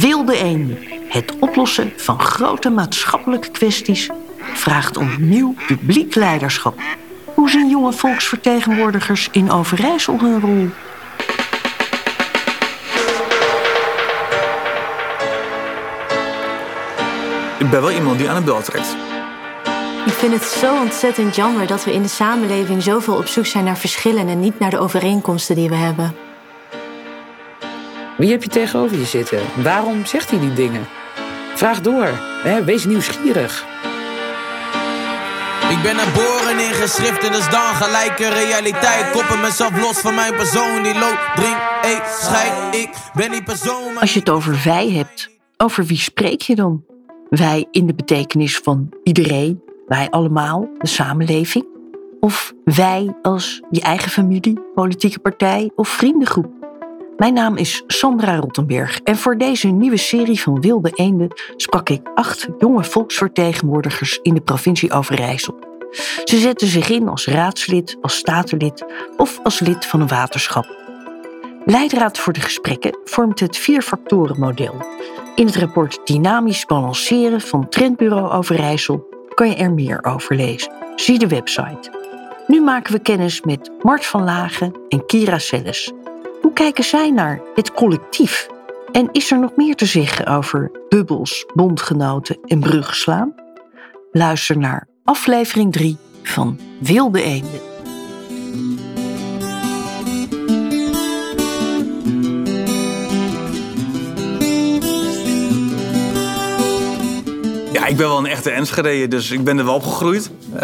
Wilde eenden. Het oplossen van grote maatschappelijke kwesties vraagt om nieuw publiek leiderschap. Hoe zien jonge volksvertegenwoordigers in Overijssel hun rol? Ik ben wel iemand die aan de bel trekt. Ik vind het zo ontzettend jammer dat we in de samenleving zoveel op zoek zijn naar verschillen en niet naar de overeenkomsten die we hebben. Wie heb je tegenover je zitten? Waarom zegt hij die dingen? Vraag door. Hè? Wees nieuwsgierig. Ik ben geboren in geschriften, dus dan gelijk een realiteit. Koppen mezelf los van mijn persoon die loopt, drink, eet, scheid. Ik ben die persoon. Als je het over wij hebt, over wie spreek je dan? Wij in de betekenis van iedereen, wij allemaal, de samenleving? Of wij als je eigen familie, politieke partij of vriendengroep? Mijn naam is Sandra Rottenberg en voor deze nieuwe serie van Wilde Eenden sprak ik acht jonge volksvertegenwoordigers in de provincie Overijssel. Ze zetten zich in als raadslid, als statenlid of als lid van een waterschap. Leidraad voor de gesprekken vormt het vier-factoren-model. In het rapport Dynamisch Balanceren van Trendbureau Overijssel kan je er meer over lezen. Zie de website. Nu maken we kennis met Mart van Lagen en Kira Selles. Hoe kijken zij naar het collectief? En is er nog meer te zeggen over bubbels, bondgenoten en brugslaan? Luister naar aflevering 3 van Wilde Eenden. Ik ben wel een echte Enschede, dus ik ben er wel opgegroeid. Uh,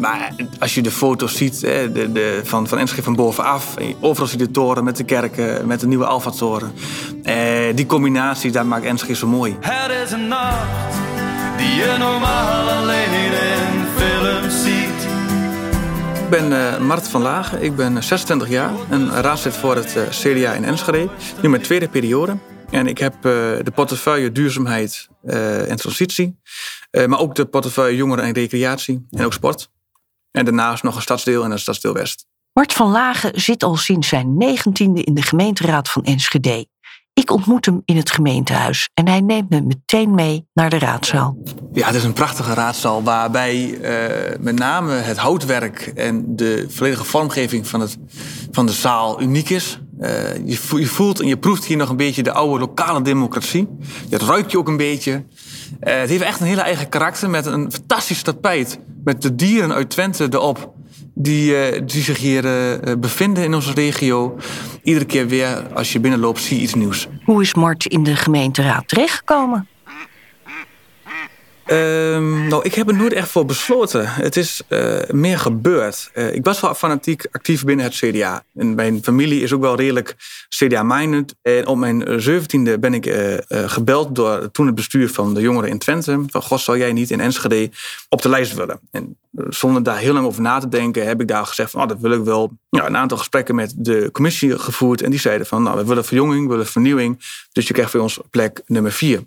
maar als je de foto's ziet hè, de, de, van, van Enschede van bovenaf... en overal zie je de toren met de kerken, met de nieuwe Alfa-toren. Uh, die combinatie, dat maakt Enschede zo mooi. Het is een nacht die je normaal alleen in films ziet. Ik ben uh, Mart van Lagen, ik ben 26 jaar en raadslid voor het uh, CDA in Enschede. Nu mijn tweede periode. En ik heb uh, de portefeuille duurzaamheid uh, en transitie. Uh, maar ook de portefeuille jongeren en recreatie en ook sport. En daarnaast nog een stadsdeel en een stadsdeel West. Mart van Lagen zit al sinds zijn negentiende in de gemeenteraad van Enschede. Ik ontmoet hem in het gemeentehuis en hij neemt me meteen mee naar de raadzaal. Ja, het is een prachtige raadzaal waarbij uh, met name het houtwerk en de volledige vormgeving van, het, van de zaal uniek is. Uh, je, voelt en je proeft hier nog een beetje de oude lokale democratie. Dat ruikt je ook een beetje. Uh, het heeft echt een hele eigen karakter met een fantastisch tapijt. Met de dieren uit Twente erop. Die, uh, die zich hier bevinden in onze regio. Iedere keer weer als je binnenloopt zie je iets nieuws. Hoe is Mart in de gemeenteraad terechtgekomen? Um, nou, ik heb er nooit echt voor besloten. Het is uh, meer gebeurd. Uh, ik was wel fanatiek actief binnen het CDA. En mijn familie is ook wel redelijk CDA-minded. En op mijn zeventiende ben ik uh, gebeld door toen het bestuur van de jongeren in Twente. Van, god, zou jij niet in Enschede op de lijst willen? En zonder daar heel lang over na te denken, heb ik daar gezegd van, oh, dat wil ik wel. Ja, een aantal gesprekken met de commissie gevoerd. En die zeiden van, nou, we willen verjonging, we willen vernieuwing. Dus je krijgt voor ons plek nummer vier.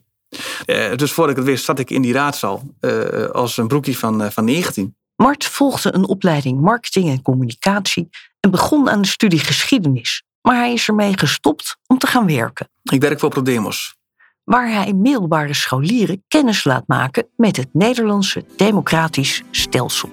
Uh, dus voordat ik het wist, zat ik in die raadzaal uh, als een broekje van, uh, van 19. Mart volgde een opleiding marketing en communicatie en begon aan de studie geschiedenis. Maar hij is ermee gestopt om te gaan werken. Ik werk voor ProDemos. Waar hij middelbare scholieren kennis laat maken met het Nederlandse democratisch stelsel.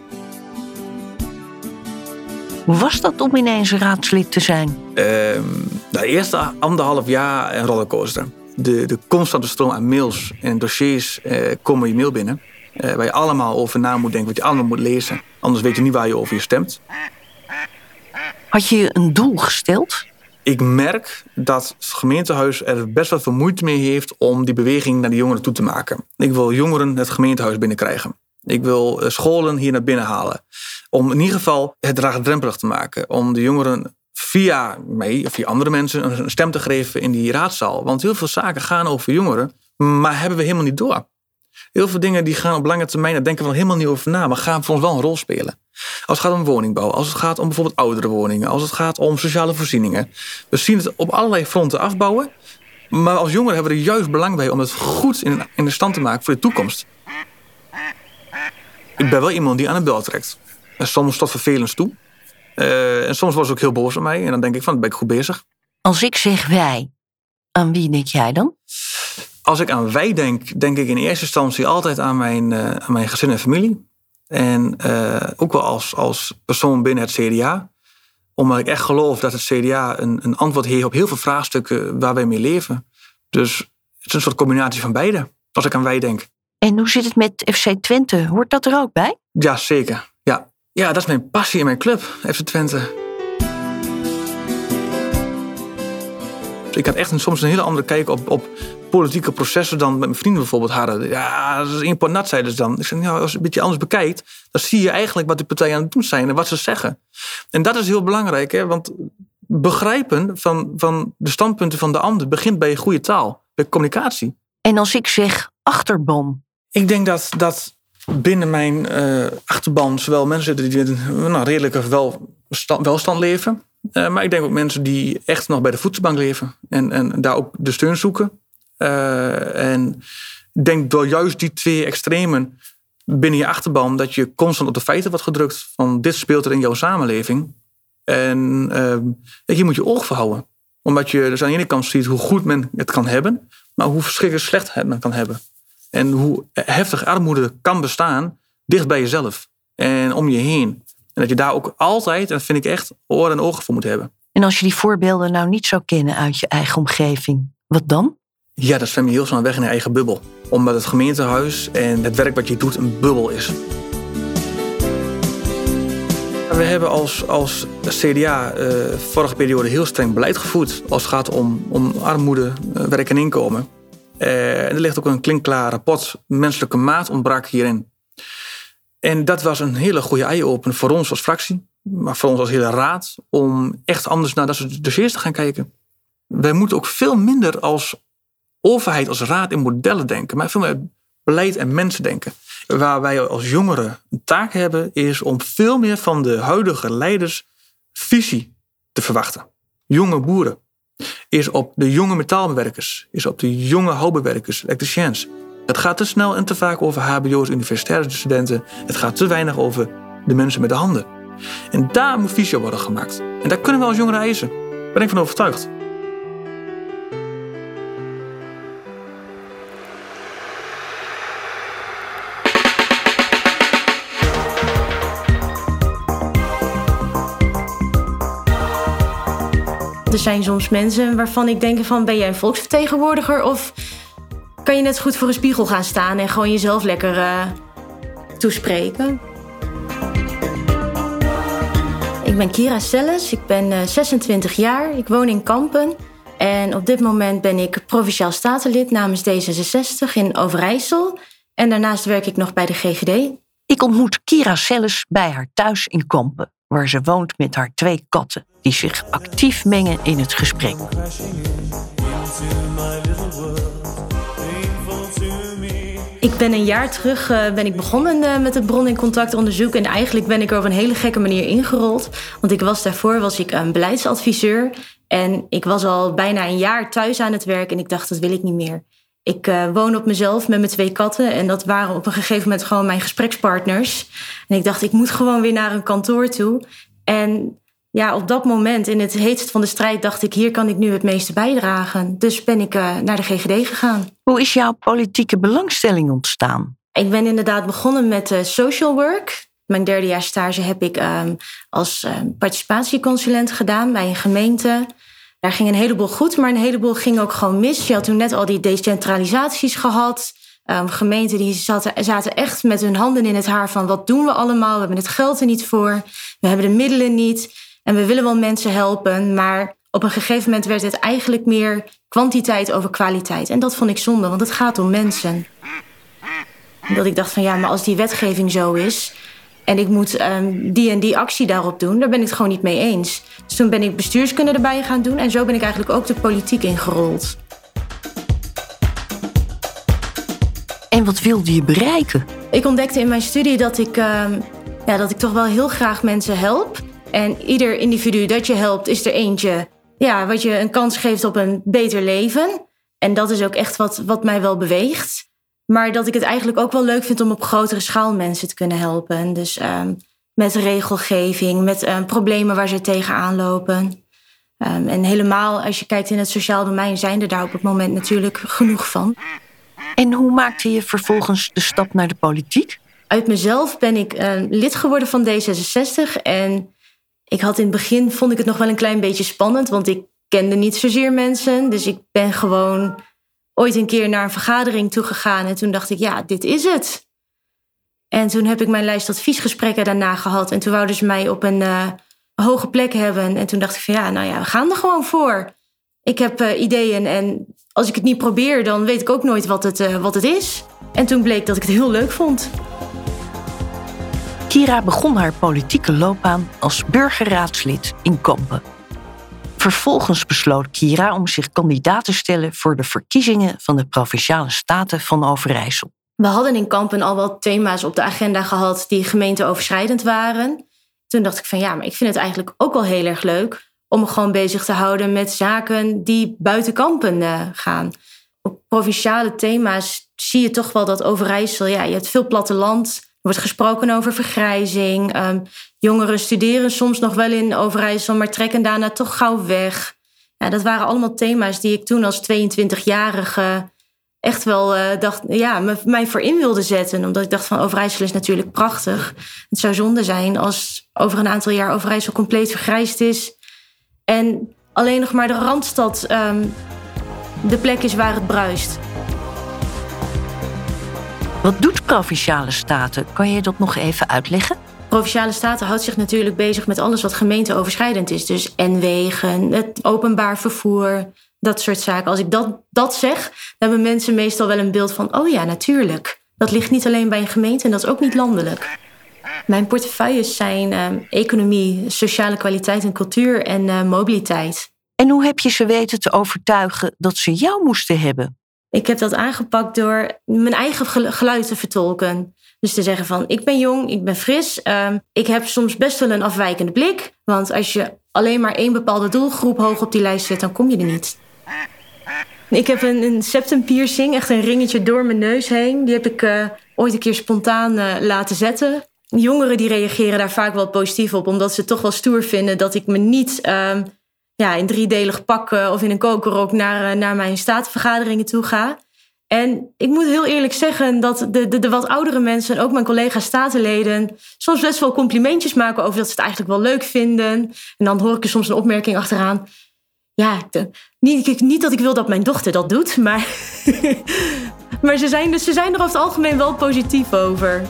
Hoe was dat om ineens raadslid te zijn? Ehm, de eerste anderhalf jaar een rollercoaster de, de constante stroom aan mails en dossiers eh, komen je mail binnen. Eh, waar je allemaal over na moet denken, wat je allemaal moet lezen. Anders weet je niet waar je over je stemt. Had je een doel gesteld? Ik merk dat het gemeentehuis er best wel veel moeite mee heeft om die beweging naar de jongeren toe te maken. Ik wil jongeren het gemeentehuis binnenkrijgen. Ik wil eh, scholen hier naar binnen halen. Om in ieder geval het laagdrempelig te maken. Om de jongeren via mij of via andere mensen een stem te geven in die raadzaal. Want heel veel zaken gaan over jongeren, maar hebben we helemaal niet door. Heel veel dingen die gaan op lange termijn, daar denken we helemaal niet over na, maar gaan voor ons wel een rol spelen. Als het gaat om woningbouw, als het gaat om bijvoorbeeld oudere woningen, als het gaat om sociale voorzieningen. We zien het op allerlei fronten afbouwen, maar als jongeren hebben we er juist belang bij om het goed in, de stand te maken voor de toekomst. Ik ben wel iemand die aan de bel trekt. En soms tot vervelend toe. Uh, en soms was ze ook heel boos op mij. En dan denk ik van, ben ik goed bezig. Als ik zeg wij, Aan wie denk jij dan? Als ik aan wij denk, denk ik in eerste instantie altijd aan mijn, uh, aan mijn gezin en familie. En uh, ook wel als, als persoon binnen het CDA. Omdat ik echt geloof dat het CDA een, een antwoord heeft op heel veel vraagstukken waar wij mee leven. Dus het is een soort combinatie van beide, als ik aan wij denk. En hoe zit het met FC Twente? Hoort dat er ook bij? Ja, zeker. Ja, ja dat is mijn passie in mijn club, FC Twente. Ik had echt een, soms een hele andere kijk op, op politieke processen dan met mijn vrienden bijvoorbeeld hadden. Ja, dat is nat, zeiden ze dan. Ik zeg, nou, als je een beetje anders bekijkt, dan zie je eigenlijk wat die partijen aan het doen zijn en wat ze zeggen. En dat is heel belangrijk, hè, want begrijpen van, van de standpunten van de ander begint bij goede taal, bij communicatie. En als ik zeg achterban? Ik denk dat, dat binnen mijn uh, achterban zowel mensen zitten die nou, redelijke wel, welstand leven. Uh, maar ik denk ook mensen die echt nog bij de voedselbank leven. En, en daar ook de steun zoeken. Uh, en ik denk door juist die twee extremen binnen je achterban... dat je constant op de feiten wordt gedrukt. Van dit speelt er in jouw samenleving. En je moet je oog verhouden. Omdat je dus aan de ene kant ziet hoe goed men het kan hebben... maar hoe verschrikkelijk slecht men kan hebben. En hoe heftig armoede kan bestaan dicht bij jezelf. En om je heen. En dat je daar ook altijd, en dat vind ik echt, oren en ogen voor moet hebben. En als je die voorbeelden nou niet zou kennen uit je eigen omgeving, wat dan? Ja, dat zwem je heel snel weg in je eigen bubbel. Omdat het gemeentehuis en het werk wat je doet een bubbel is. We hebben als, als CDA uh, vorige periode heel streng beleid gevoerd als het gaat om, om armoede, uh, werk en inkomen. Uh, en er ligt ook een klinkklaar rapport, menselijke maat ontbrak hierin. En dat was een hele goede eye-opener voor ons als fractie, maar voor ons als hele raad, om echt anders naar dat soort dossiers te gaan kijken. Wij moeten ook veel minder als overheid, als raad in modellen denken, maar veel meer beleid en mensen denken. Waar wij als jongeren een taak hebben, is om veel meer van de huidige leiders visie te verwachten. Jonge boeren, is op de jonge metaalbewerkers, is op de jonge houtbewerkers, elektriciens. Het gaat te snel en te vaak over HBO's, universitaire studenten. Het gaat te weinig over de mensen met de handen. En daar moet visie worden gemaakt. En daar kunnen we als jongeren eisen. Daar ben ik van overtuigd. Zijn soms mensen waarvan ik denk van ben jij een volksvertegenwoordiger of kan je net goed voor een spiegel gaan staan en gewoon jezelf lekker uh, toespreken. Ik ben Kira Selles, ik ben uh, 26 jaar, ik woon in Kampen. En op dit moment ben ik provinciaal statenlid namens D66 in Overijssel. En daarnaast werk ik nog bij de GGD. Ik ontmoet Kira Selles bij haar thuis in Kampen, waar ze woont met haar twee katten, die zich actief mengen in het gesprek. Ik ben een jaar terug uh, ben ik begonnen uh, met het bron- en contactonderzoek. En eigenlijk ben ik er op een hele gekke manier ingerold. Want ik was daarvoor was ik een beleidsadviseur. En ik was al bijna een jaar thuis aan het werk. En ik dacht, dat wil ik niet meer. Ik uh, woon op mezelf met mijn twee katten. En dat waren op een gegeven moment gewoon mijn gesprekspartners. En ik dacht, ik moet gewoon weer naar een kantoor toe. En ja, op dat moment, in het heetst van de strijd, dacht ik: hier kan ik nu het meeste bijdragen. Dus ben ik uh, naar de GGD gegaan. Hoe is jouw politieke belangstelling ontstaan? Ik ben inderdaad begonnen met uh, social work. Mijn derde jaar stage heb ik um, als uh, participatieconsulent gedaan bij een gemeente. Daar ging een heleboel goed, maar een heleboel ging ook gewoon mis. Je had toen net al die decentralisaties gehad. Um, gemeenten die zaten, zaten echt met hun handen in het haar van wat doen we allemaal? We hebben het geld er niet voor. We hebben de middelen niet. En we willen wel mensen helpen, maar op een gegeven moment werd het eigenlijk meer kwantiteit over kwaliteit. En dat vond ik zonde, want het gaat om mensen. En dat ik dacht van ja, maar als die wetgeving zo is en ik moet um, die en die actie daarop doen, daar ben ik het gewoon niet mee eens. Dus toen ben ik bestuurskunde erbij gaan doen en zo ben ik eigenlijk ook de politiek ingerold. En wat wilde je bereiken? Ik ontdekte in mijn studie dat ik, um, ja, dat ik toch wel heel graag mensen help. En ieder individu dat je helpt, is er eentje ja, wat je een kans geeft op een beter leven. En dat is ook echt wat, wat mij wel beweegt. Maar dat ik het eigenlijk ook wel leuk vind om op grotere schaal mensen te kunnen helpen. Dus um, met regelgeving, met um, problemen waar ze tegenaan lopen. Ehm, en helemaal als je kijkt in het sociaal domein, zijn er daar op het moment natuurlijk genoeg van. En hoe maakte je vervolgens de stap naar de politiek? Uit mezelf ben ik uh, lid geworden van D66. En ik had in het begin, vond ik het nog wel een klein beetje spannend, want ik kende niet zozeer mensen. Dus ik ben gewoon ooit een keer naar een vergadering toegegaan. En toen dacht ik, ja, dit is het. En toen heb ik mijn lijst adviesgesprekken daarna gehad. En toen wouden ze mij op een uh, hoge plek hebben. En toen dacht ik van ja, nou ja, we gaan er gewoon voor. Ik heb uh, ideeën en als ik het niet probeer, dan weet ik ook nooit wat het, uh, wat het is. En toen bleek dat ik het heel leuk vond. Kira begon haar politieke loopbaan als burgerraadslid in Kampen. Vervolgens besloot Kira om zich kandidaat te stellen voor de verkiezingen van de Provinciale Staten van Overijssel. We hadden in Kampen al wel thema's op de agenda gehad die gemeenteoverschrijdend waren. Toen dacht ik van ja, maar ik vind het eigenlijk ook wel heel erg leuk om me gewoon bezig te houden met zaken die buiten Kampen uh, gaan. Op provinciale thema's zie je toch wel dat Overijssel, ja, je hebt veel platteland. Er wordt gesproken over vergrijzing. Um, jongeren studeren soms nog wel in Overijssel, maar trekken daarna toch gauw weg. Ja, dat waren allemaal thema's die ik toen als 22-jarige echt wel uh, dacht, ja, mij voor in wilde zetten. Omdat ik dacht van Overijssel is natuurlijk prachtig. Het zou zonde zijn als over een aantal jaar Overijssel compleet vergrijsd is. En alleen nog maar de Randstad um, de plek is waar het bruist. Wat doet Provinciale Staten? Kan je dat nog even uitleggen? Provinciale Staten houdt zich natuurlijk bezig met alles wat gemeenteoverschrijdend is. Dus en wegen, het openbaar vervoer, dat soort zaken. Als ik dat, dat zeg, dan hebben mensen meestal wel een beeld van: oh ja, natuurlijk. Dat ligt niet alleen bij een gemeente en dat is ook niet landelijk. Mijn portefeuilles zijn uh, economie, sociale kwaliteit en cultuur en uh, mobiliteit. En hoe heb je ze weten te overtuigen dat ze jou moesten hebben? Ik heb dat aangepakt door mijn eigen geluid te vertolken. Dus te zeggen van, ik ben jong, ik ben fris. Uh, ik heb soms best wel een afwijkende blik. Want als je alleen maar één bepaalde doelgroep hoog op die lijst zet, dan kom je er niet. Ik heb een, een septum piercing, echt een ringetje door mijn neus heen. Die heb ik uh, ooit een keer spontaan uh, laten zetten. Jongeren die reageren daar vaak wel positief op, omdat ze toch wel stoer vinden dat ik me niet uh, ja, in driedelig pak of in een kokerrok naar, naar mijn statenvergaderingen toe ga. En ik moet heel eerlijk zeggen dat de, de, wat oudere mensen en ook mijn collega's statenleden soms best wel complimentjes maken over dat ze het eigenlijk wel leuk vinden. En dan hoor ik er soms een opmerking achteraan ja, niet, niet dat ik wil dat mijn dochter dat doet, maar, maar ze, zijn, ze zijn er over het algemeen wel positief over.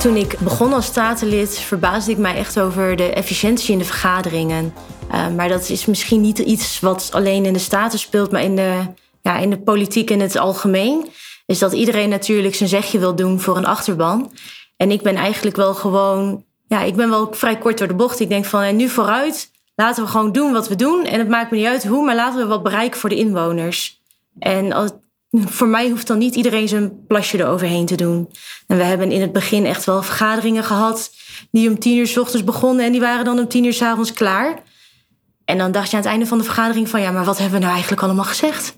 Toen ik begon als statenlid verbaasde ik mij echt over de efficiëntie in de vergaderingen. Uh, maar dat is misschien niet iets wat alleen in de staten speelt, maar in de, ja, in de politiek in het algemeen. Is dat iedereen natuurlijk zijn zegje wil doen voor een achterban. En ik ben eigenlijk wel gewoon, ja, ik ben wel vrij kort door de bocht. Ik denk van, en nu vooruit, laten we gewoon doen wat we doen. En het maakt me niet uit hoe, maar laten we wat bereiken voor de inwoners. En als, voor mij hoeft dan niet iedereen zijn plasje eroverheen te doen. En we hebben in het begin echt wel vergaderingen gehad die om tien uur s ochtends begonnen en die waren dan om tien uur s avonds klaar. En dan dacht je aan het einde van de vergadering van ja, maar wat hebben we nou eigenlijk allemaal gezegd?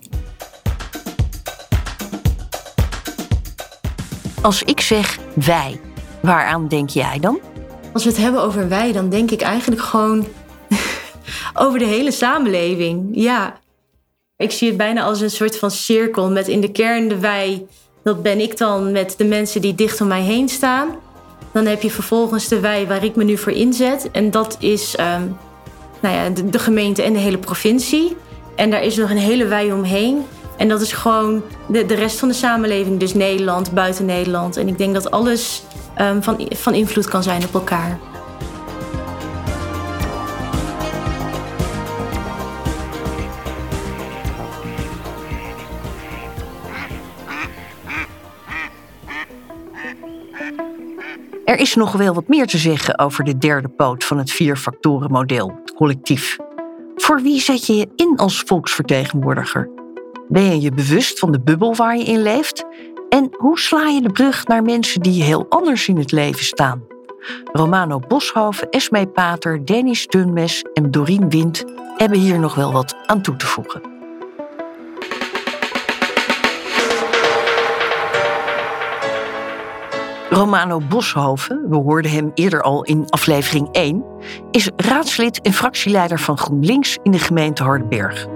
Als ik zeg wij, waaraan denk jij dan? Als we het hebben over wij, dan denk ik eigenlijk gewoon over de hele samenleving. Ja. Ik zie het bijna als een soort van cirkel met in de kern de wij. Dat ben ik dan met de mensen die dicht om mij heen staan. Dan heb je vervolgens de wij waar ik me nu voor inzet. En dat is um, nou ja, de, gemeente en de hele provincie. En daar is nog een hele wij omheen. En dat is gewoon de, de rest van de samenleving. Dus Nederland, buiten Nederland. En ik denk dat alles um, van, van invloed kan zijn op elkaar. Is nog wel wat meer te zeggen over de derde poot van het vierfactorenmodel, het collectief. Voor wie zet je je in als volksvertegenwoordiger? Ben je je bewust van de bubbel waar je in leeft? En hoe sla je de brug naar mensen die heel anders in het leven staan? Romano Boshoven, Esmee Pater, Dennis Dunmes en Dorien Wind hebben hier nog wel wat aan toe te voegen. Romano Boshoven, we hoorden hem eerder al in aflevering 1, is raadslid en fractieleider van GroenLinks in de gemeente Hardenberg.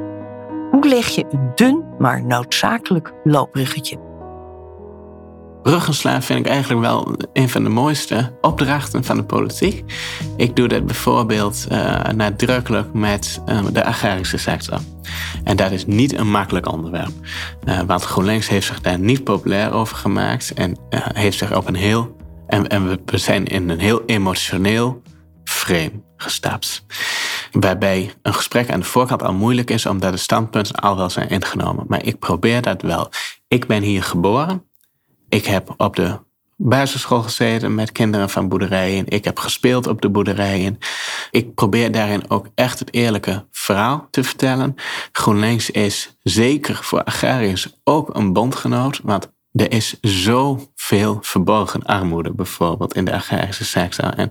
Hoe leg je een dun, maar noodzakelijk loopbruggetje? Bruggenslaan vind ik eigenlijk wel een van de mooiste opdrachten van de politiek. Ik doe dat bijvoorbeeld uh, nadrukkelijk met uh, de agrarische sector. En dat is niet een makkelijk onderwerp. Uh, want GroenLinks heeft zich daar niet populair over gemaakt en heeft zich op een heel. En, en we zijn in een heel emotioneel frame gestapt. Waarbij een gesprek aan de voorkant al moeilijk is, omdat de standpunten al wel zijn ingenomen. Maar ik probeer dat wel. Ik ben hier geboren. Ik heb op de basisschool gezeten met kinderen van boerderijen. Ik heb gespeeld op de boerderijen. Ik probeer daarin ook echt het eerlijke verhaal te vertellen. GroenLinks is zeker voor agrariërs ook een bondgenoot. Want er is zoveel verborgen armoede bijvoorbeeld in de agrarische sector. En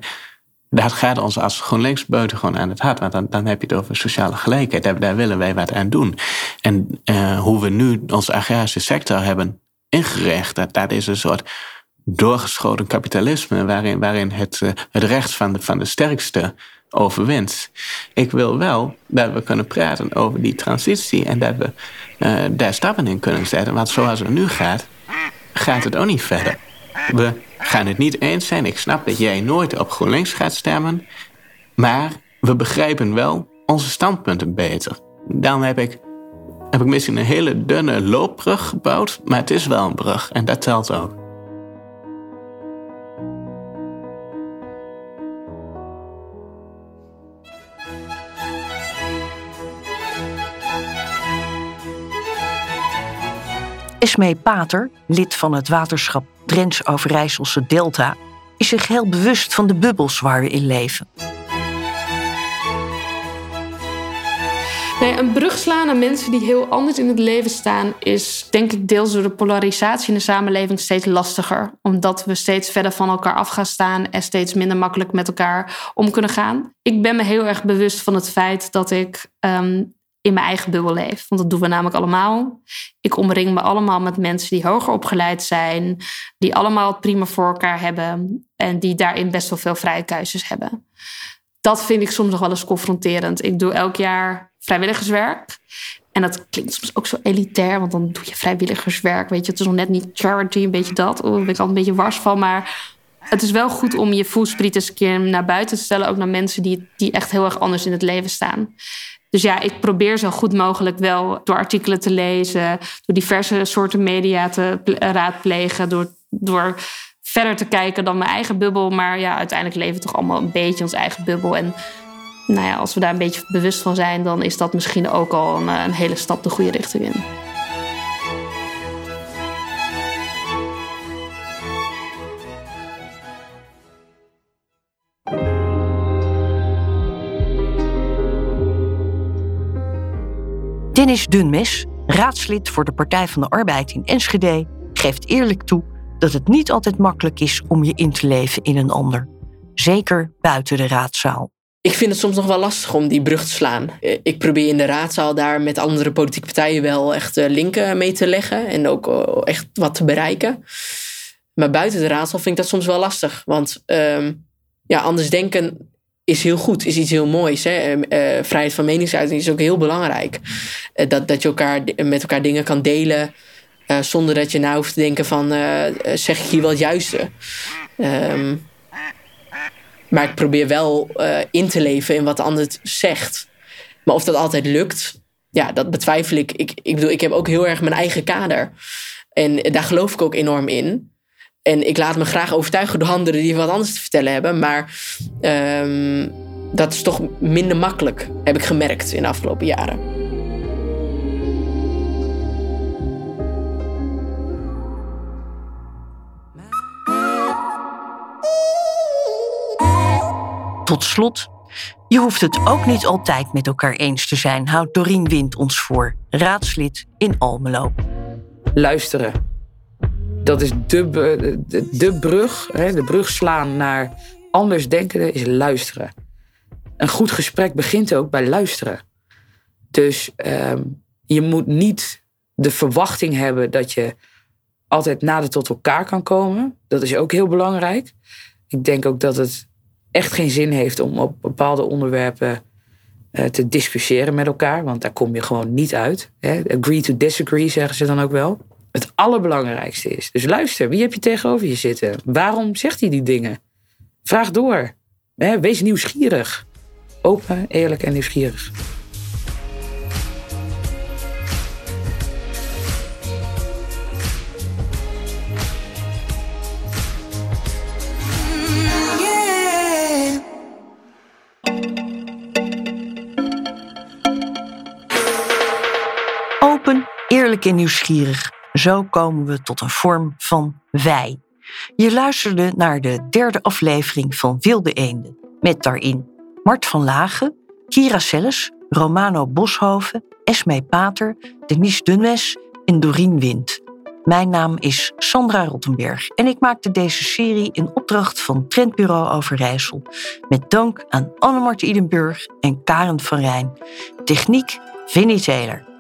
dat gaat ons als GroenLinks buitengewoon aan het hart. Want dan, dan heb je het over sociale gelijkheid. Daar, willen wij wat aan doen. En uh, hoe we nu onze agrarische sector hebben ingericht, dat, dat is een soort doorgeschoten kapitalisme. Waarin, waarin het, uh, het recht van de, van de sterkste overwint. Ik wil wel dat we kunnen praten over die transitie. En dat we uh, daar stappen in kunnen zetten. Want zoals het nu gaat, gaat het ook niet verder. We gaan het niet eens zijn. Ik snap dat jij nooit op GroenLinks gaat stemmen. Maar we begrijpen wel onze standpunten beter. Dan heb ik, heb ik misschien een hele dunne loopbrug gebouwd. Maar het is wel een brug en dat telt ook. Esmee Pater, lid van het waterschap Drents-Overijsselse Delta, is zich heel bewust van de bubbels waar we in leven. Een brug slaan naar mensen die heel anders in het leven staan, is denk ik deels door de polarisatie in de samenleving steeds lastiger. Omdat we steeds verder van elkaar af gaan staan en steeds minder makkelijk met elkaar om kunnen gaan. Ik ben me heel erg bewust van het feit dat ik um, in mijn eigen bubbel leef. Want dat doen we namelijk allemaal. Ik omring me allemaal met mensen die hoger opgeleid zijn, die allemaal het prima voor elkaar hebben en die daarin best wel veel vrije keuzes hebben. Dat vind ik soms nog wel eens confronterend. Ik doe elk jaar vrijwilligerswerk. En dat klinkt soms ook zo elitair, want dan doe je vrijwilligerswerk. Weet je, het is nog net niet charity, een beetje dat. Daar ben ik altijd een beetje wars van. Maar het is wel goed om je voelspriet eens een keer naar buiten te stellen. Ook naar mensen die, die echt heel erg anders in het leven staan. Dus ja, ik probeer zo goed mogelijk wel door artikelen te lezen, door diverse soorten media te raadplegen, door, door verder te kijken dan mijn eigen bubbel. Maar ja, uiteindelijk leven we toch allemaal een beetje ons eigen bubbel. En nou ja, als we daar een beetje bewust van zijn, dan is dat misschien ook al een, een hele stap de goede richting in. Dennis Dunmes, raadslid voor de Partij van de Arbeid in Enschede, geeft eerlijk toe dat het niet altijd makkelijk is om je in te leven in een ander. Zeker buiten de raadzaal. Ik vind het soms nog wel lastig om die brug te slaan. Ik probeer in de raadzaal daar met andere politieke partijen wel echt linken mee te leggen en ook echt wat te bereiken. Maar buiten de raadzaal vind ik dat soms wel lastig. Want um, ja, anders denken is heel goed, is iets heel moois. Hè? Uh, vrijheid van meningsuiting is ook heel belangrijk. Dat, dat je elkaar, met elkaar dingen kan delen. Uh, zonder dat je nou hoeft te denken van... zeg ik hier wel het juiste? Um, maar ik probeer wel in te leven in wat de ander zegt. Maar of dat altijd lukt, ja, dat betwijfel ik. ik. Ik bedoel, ik heb ook heel erg mijn eigen kader. En daar geloof ik ook enorm in. En ik laat me graag overtuigen door anderen die wat anders te vertellen hebben. Maar um, dat is toch minder makkelijk, heb ik gemerkt in de afgelopen jaren. Tot slot, je hoeft het ook niet altijd met elkaar eens te zijn, houdt Dorien Wind ons voor, raadslid in Almelo. Luisteren dat is de, de, brug, de brug slaan naar anders denken is luisteren. Een goed gesprek begint ook bij luisteren. Dus um, je moet niet de verwachting hebben dat je altijd nader tot elkaar kan komen. Dat is ook heel belangrijk. Ik denk ook dat het echt geen zin heeft om op bepaalde onderwerpen eh, te discussiëren met elkaar, want daar kom je gewoon niet uit. Agree to disagree zeggen ze dan ook wel. Het allerbelangrijkste is. Dus luister, wie heb je tegenover je zitten? Waarom zegt hij die dingen? Vraag door. Wees nieuwsgierig. Open, eerlijk en nieuwsgierig. Eerlijk en nieuwsgierig. Zo komen we tot een vorm van wij. Je luisterde naar de derde aflevering van Wilde Eenden. Met daarin Mart van Lagen, Kira Selles, Romano Boshoven, Esme Pater, Denise Dunwes en Dorien Wind. Mijn naam is Sandra Rottenberg en ik maakte deze serie in opdracht van Trendbureau Overijssel. Met dank aan Annemart Idenburg en Karen van Rijn. Techniek Vinnie Taylor.